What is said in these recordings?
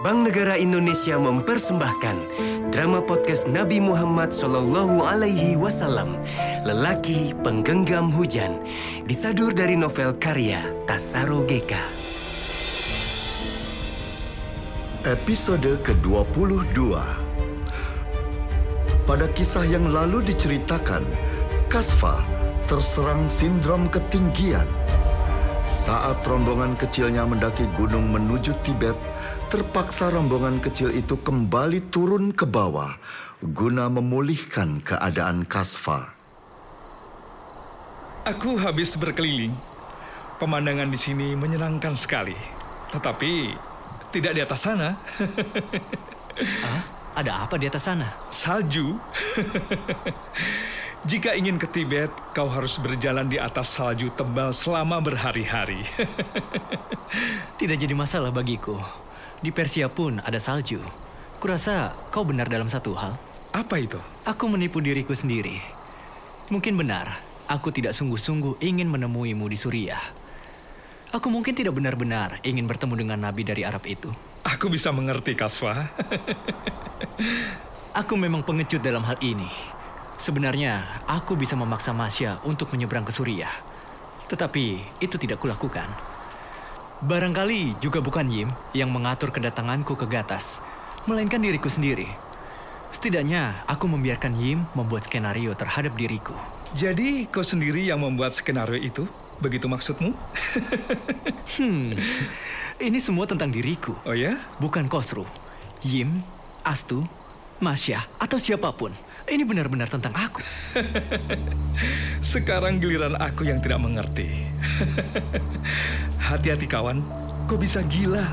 Bank Negara Indonesia mempersembahkan drama podcast Nabi Muhammad Sallallahu Alaihi Wasallam, Lelaki Penggenggam Hujan, disadur dari novel karya Tasaro Geka. Episode ke-22 Pada kisah yang lalu diceritakan, Kasfa terserang sindrom ketinggian. Saat rombongan kecilnya mendaki gunung menuju Tibet, terpaksa rombongan kecil itu kembali turun ke bawah guna memulihkan keadaan Kasfa. Aku habis berkeliling. Pemandangan di sini menyenangkan sekali. Tetapi tidak di atas sana. Ah, ada apa di atas sana? Salju. Jika ingin ke Tibet, kau harus berjalan di atas salju tebal selama berhari-hari. Tidak jadi masalah bagiku. Di Persia pun ada salju. Kurasa kau benar dalam satu hal. Apa itu? Aku menipu diriku sendiri. Mungkin benar, aku tidak sungguh-sungguh ingin menemuimu di Suriah. Aku mungkin tidak benar-benar ingin bertemu dengan nabi dari Arab itu. Aku bisa mengerti, Kaswa. Aku memang pengecut dalam hal ini. Sebenarnya, aku bisa memaksa Masya untuk menyeberang ke Suriah. Tetapi itu tidak kulakukan. Barangkali juga bukan Yim yang mengatur kedatanganku ke Gatas, melainkan diriku sendiri. Setidaknya, aku membiarkan Yim membuat skenario terhadap diriku. Jadi, kau sendiri yang membuat skenario itu? Begitu maksudmu? Hmm, ini semua tentang diriku, Oh ya? bukan Kosru, Yim, Astu, Masya, atau siapa pun. Ini benar-benar tentang aku. Sekarang giliran aku yang tidak mengerti. Hati-hati kawan, kau bisa gila.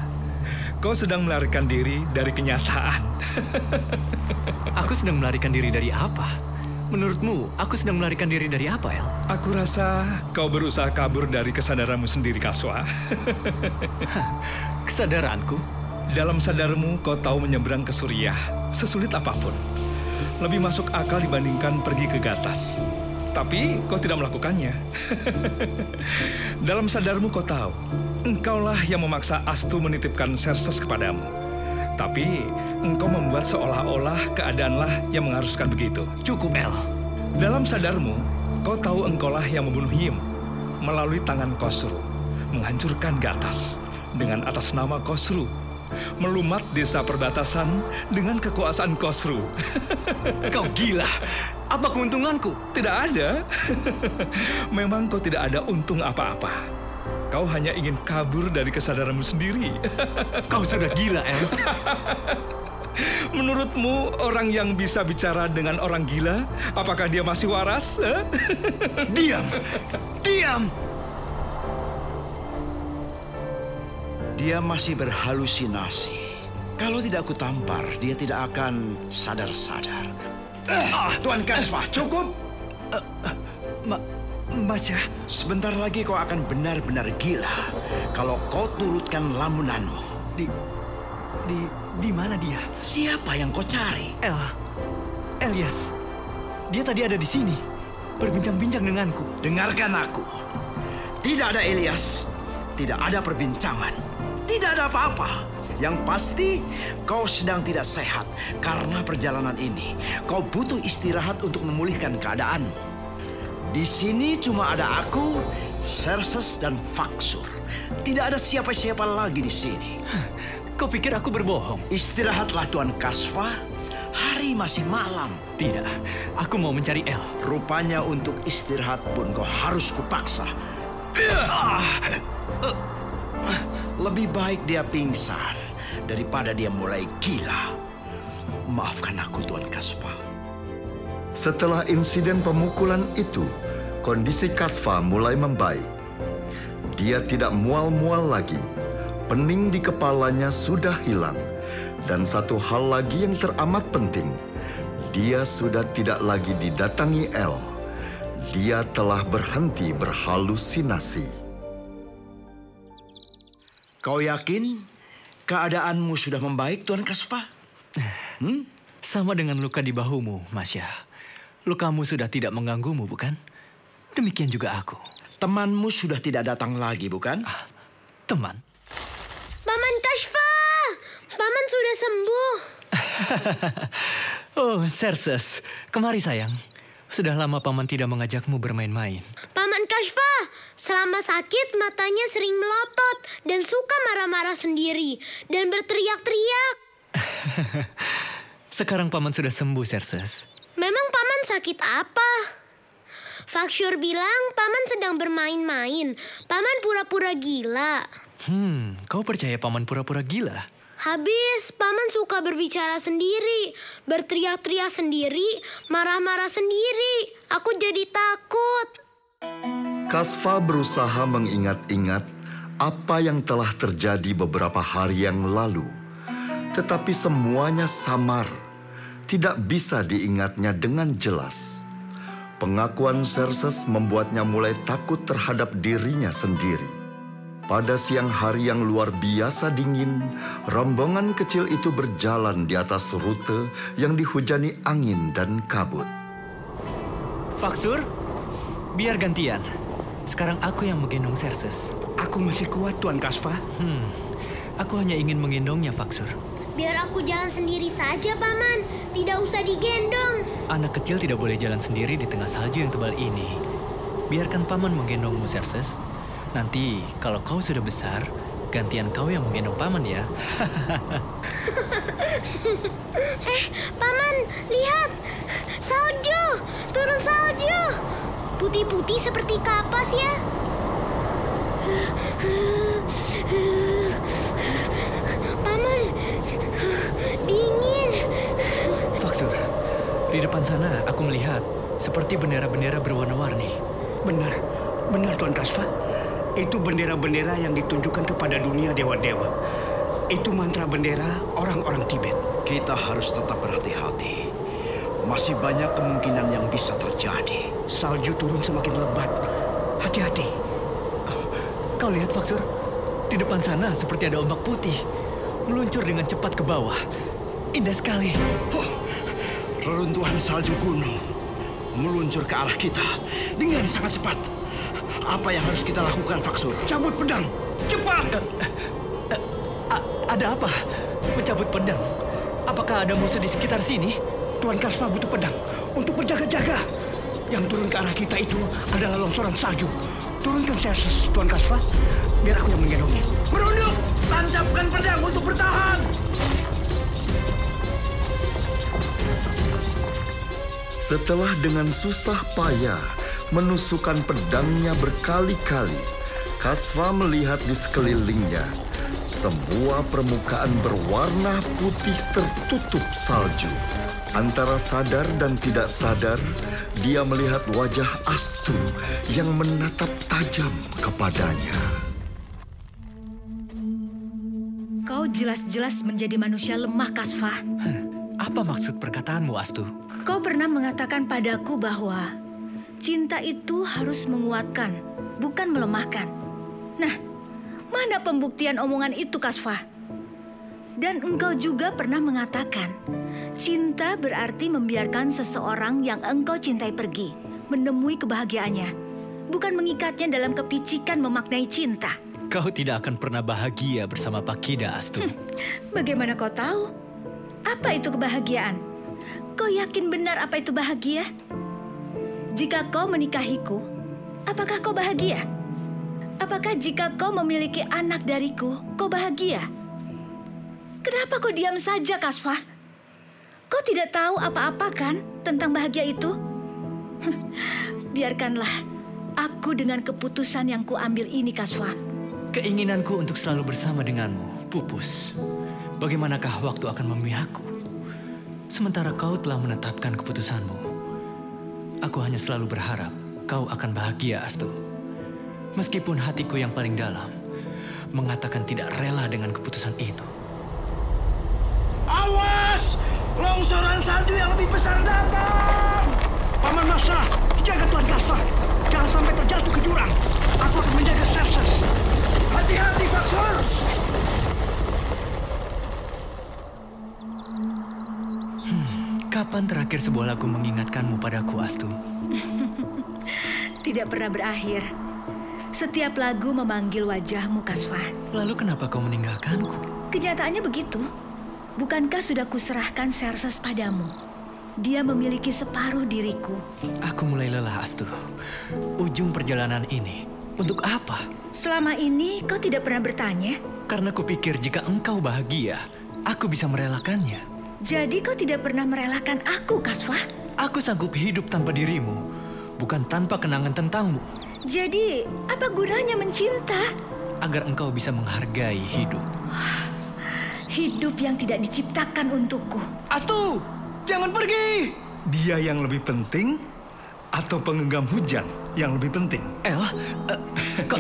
Kau sedang melarikan diri dari kenyataan. Aku sedang melarikan diri dari apa? Menurutmu, aku sedang melarikan diri dari apa, El? Aku rasa kau berusaha kabur dari kesadaranmu sendiri, Kaswa. Kesadaranku? Dalam sadarmu, kau tahu menyeberang ke Suriah, sesulit apa pun. Lebih masuk akal dibandingkan pergi ke Gatas. Tapi kau tidak melakukannya. Dalam sadarmu kau tahu, engkaulah yang memaksa Astu menitipkan Serses kepadamu. Tapi engkau membuat seolah-olah keadaanlah yang mengharuskan begitu. Cukup, El. Dalam sadarmu, kau tahu engkaulah yang membunuh Yim melalui tangan Kosru, menghancurkan Gatas dengan atas nama Kosru, melumat desa perbatasan dengan kekuasaan Kosru. Kau gila. Apa keuntunganku? Tidak ada. Memang kau tidak ada untung apa-apa. Kau hanya ingin kabur dari kesadaranmu sendiri. Kau sudah gila, El. Menurutmu orang yang bisa bicara dengan orang gila, apakah dia masih waras? eh? Diam! Diam! Dia masih berhalusinasi. Kalau tidak aku tampar, dia tidak akan sadar-sadar. Ah, Tuan Kasfah, cukup! Ma Masya, Sebentar lagi kau akan benar-benar gila kalau kau turutkan lamunanmu. di... Di... Di mana dia? Siapa yang kau cari? El. Elias. Dia tadi ada di sini. Berbincang-bincang denganku. Dengarkan aku. Tidak ada Elias. Tidak ada perbincangan. Tidak ada apa-apa. Yang pasti kau sedang tidak sehat karena perjalanan ini. Kau butuh istirahat untuk memulihkan keadaanmu. Di sini cuma ada aku, Serses dan Faksur. Tidak ada siapa-siapa lagi di sini. Kau pikir aku berbohong? Istirahatlah Tuan Kasfa. Hari masih malam. Tidak. Aku mau mencari El. Rupanya untuk istirahat pun kau harus kupaksa. Lebih baik dia pingsan daripada dia mulai gila. Maafkan aku Tuan Kasfa. Setelah insiden pemukulan itu, kondisi Kasfa mulai membaik. Dia tidak mual-mual lagi. Pening di kepalanya sudah hilang. Dan satu hal lagi yang teramat penting, dia sudah tidak lagi didatangi El. Dia telah berhenti berhalusinasi. Kau yakin keadaanmu sudah membaik Tuan Kasfa? Sama dengan luka di bahumu, Masya. Lukamu sudah tidak mengganggumu, bukan? Demikian juga aku. Temanmu sudah tidak datang lagi, bukan? Teman, Paman Kashfa! Paman sudah sembuh. Oh, Serses, kemari sayang. Sudah lama paman tidak mengajakmu bermain-main. Paman Kashfa, selama sakit matanya sering melotot dan suka marah-marah sendiri dan berteriak-teriak. Sekarang paman sudah sembuh, Serses. Memang paman sakit apa? Faksyur bilang paman sedang bermain-main. Paman pura-pura gila. Hmm, kau percaya paman pura-pura gila? Habis paman suka berbicara sendiri, berteriak-teriak sendiri, marah-marah sendiri. Aku jadi takut. Kasfa berusaha mengingat-ingat apa yang telah terjadi beberapa hari yang lalu. Tetapi semuanya samar, tidak bisa diingatnya dengan jelas. Pengakuan Serses membuatnya mulai takut terhadap dirinya sendiri. Pada siang hari yang luar biasa dingin, rombongan kecil itu berjalan di atas rute yang dihujani angin dan kabut. Faksur, biar gantian. Sekarang aku yang menggendong Serses. Aku masih kuat, Tuan Kasva. Hmm, aku hanya ingin menggendongnya, Faksur. Biar aku jalan sendiri saja, paman. Tidak usah digendong. Anak kecil tidak boleh jalan sendiri di tengah salju yang tebal ini. Biarkan paman menggendongmu, Serses. Nanti kalau kau sudah besar, gantian kau yang menggendong paman ya. Eh, paman, lihat. Salju, turun salju. Putih-putih seperti kapas ya. Paman, dingin. Faksur, di depan sana aku melihat seperti bendera-bendera berwarna-warni. Benar, benar Tuan Kasva. Itu bendera-bendera yang ditunjukkan kepada dunia dewa-dewa. Itu mantra bendera orang-orang Tibet. Kita harus tetap berhati-hati. Masih banyak kemungkinan yang bisa terjadi. Salju turun semakin lebat. Hati-hati. Kau lihat Faksur, di depan sana seperti ada ombak putih meluncur dengan cepat ke bawah. Indah sekali. Huh, reruntuhan salju gunung meluncur ke arah kita dengan sangat cepat. Apa yang harus kita lakukan, Faksur? Cabut pedang, cepat! A- ada apa? Mencabut pedang. Apakah ada musuh di sekitar sini? Tuan Kasva butuh pedang untuk berjaga-jaga. Yang turun ke arah kita itu adalah longsoran salju. Turunkan Serses, Tuan Kasva. Biar aku yang menggendongnya. Merunduk! Tancapkan pedang untuk bertahan! Setelah dengan susah payah menusukkan pedangnya berkali-kali, Kasva melihat di sekelilingnya semua permukaan berwarna putih tertutup salju. Antara sadar dan tidak sadar, dia melihat wajah Astu yang menatap tajam kepadanya. Kau jelas-jelas menjadi manusia lemah, Kasfa. Apa maksud perkataanmu, Astu? Kau pernah mengatakan padaku bahwa cinta itu harus menguatkan, bukan melemahkan. Nah, mana pembuktian omongan itu, Kasfa? Dan engkau juga pernah mengatakan, cinta berarti membiarkan seseorang yang engkau cintai pergi, menemui kebahagiaannya, bukan mengikatnya dalam kepicikan memaknai cinta. Kau tidak akan pernah bahagia bersama Pak Kida, Astu. Bagaimana kau tahu? Apa itu kebahagiaan? Kau yakin benar apa itu bahagia? Jika kau menikahiku, apakah kau bahagia? Apakah jika kau memiliki anak dariku, kau bahagia? Kenapa kau diam saja, Kasfa? Kau tidak tahu apa-apa kan tentang bahagia itu? Biarkanlah aku dengan keputusan yang kuambil ini, Kasfa. Keinginanku untuk selalu bersama denganmu pupus. Bagaimanakah waktu akan memihakku? Sementara kau telah menetapkan keputusanmu. Aku hanya selalu berharap kau akan bahagia, Astu. Meskipun hatiku yang paling dalam mengatakan tidak rela dengan keputusan itu. Longsoran salju yang lebih besar datang! Paman Masa, jaga Tuan Kasva. Jangan sampai terjatuh ke jurang. Aku akan menjaga Serses. Hati-hati, Faksur! Kapan terakhir sebuah lagu mengingatkanmu padaku, Astu? Tidak pernah berakhir. Setiap lagu memanggil wajahmu, Kasfa. Lalu kenapa kau meninggalkanku? Kenyataannya begitu. Bukankah sudah kuserahkan Serses padamu? Dia memiliki separuh diriku. Aku mulai lelah, Astu. Ujung perjalanan ini, untuk apa? Selama ini kau tidak pernah bertanya? Karena kupikir jika engkau bahagia, aku bisa merelakannya. Jadi kau tidak pernah merelakan aku, Kasfa? Aku sanggup hidup tanpa dirimu, bukan tanpa kenangan tentangmu. Jadi, apa gunanya mencinta? Agar engkau bisa menghargai hidup. Hidup yang tidak diciptakan untukku. Astu, jangan pergi! Dia yang lebih penting atau pengenggam hujan yang lebih penting? El, eh, kau,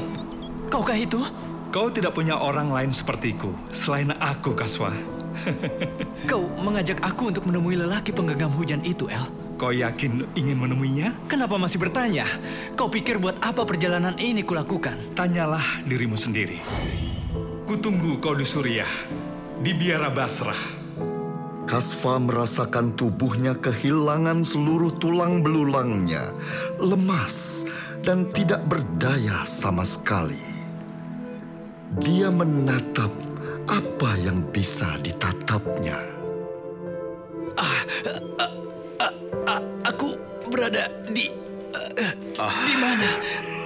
kaukah itu? Kau tidak punya orang lain sepertiku selain aku, Kaswa. Kau mengajak aku untuk menemui lelaki penggenggam hujan itu, El. Kau yakin ingin menemuinya? Kenapa masih bertanya? Kau pikir buat apa perjalanan ini kulakukan? Tanyalah dirimu sendiri. Kutunggu kau di Suriah, di Biara Basrah. Kasfa merasakan tubuhnya kehilangan seluruh tulang belulangnya, lemas dan tidak berdaya sama sekali. Dia menatap apa yang bisa ditatapnya. Aku berada di... eh, Di mana?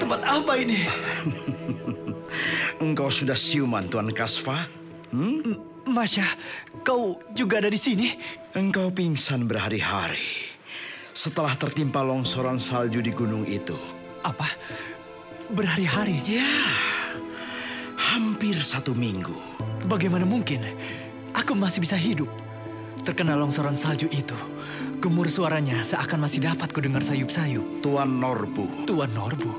Tempat apa ini? Engkau sudah siuman, Tuan Kasfa? Masya, kau juga ada di sini? Engkau pingsan berhari-hari setelah tertimpa longsoran salju di gunung itu. Apa? Berhari-hari? Ya, hampir satu minggu. Bagaimana mungkin? Aku masih bisa hidup. Terkena longsoran salju itu. Gemur suaranya seakan masih dapat kudengar sayup-sayup. Tuan Norbu, Tuan Norbu.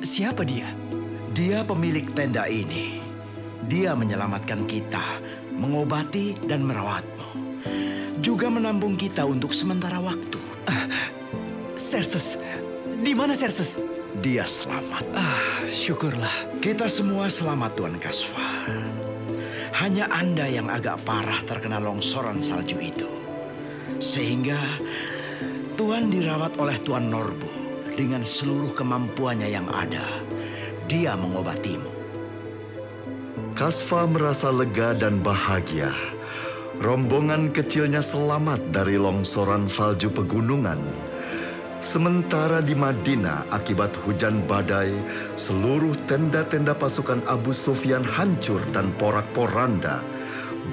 Siapa dia? dia pemilik tenda ini. Dia menyelamatkan kita, mengobati dan merawatmu. Juga menampung kita untuk sementara waktu. Serses. Di mana Serses? Dia selamat. Ah, syukurlah. Kita semua selamat Tuan Kasfa. Hanya Anda yang agak parah terkena longsoran salju itu. Sehingga Tuan dirawat oleh Tuan Norbu dengan seluruh kemampuannya yang ada. Dia mengobatimu. Kasfa merasa lega dan bahagia. Rombongan kecilnya selamat dari longsoran salju pegunungan. Sementara di Madinah akibat hujan badai, seluruh tenda-tenda pasukan Abu Sufyan hancur dan porak-poranda.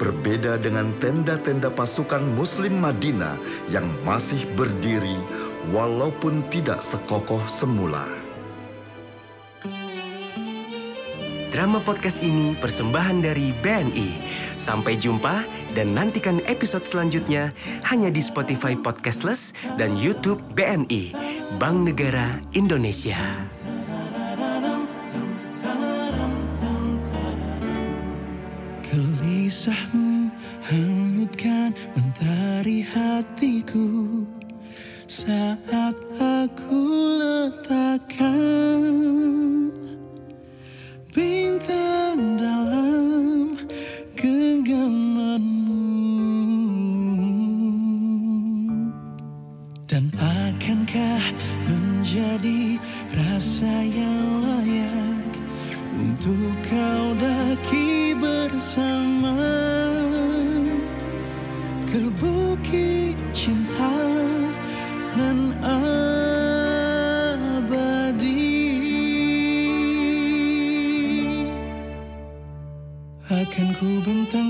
Berbeda dengan tenda-tenda pasukan Muslim Madinah yang masih berdiri walaupun tidak sekokoh semula. Drama podcast ini persembahan dari BNI. Sampai jumpa dan nantikan episode selanjutnya hanya di Spotify Podcastless dan YouTube BNI, Bank Negara Indonesia. Gelisahmu hanyutkan mentari hatiku Bukit cinta nan abadi. Akan ku bentangkan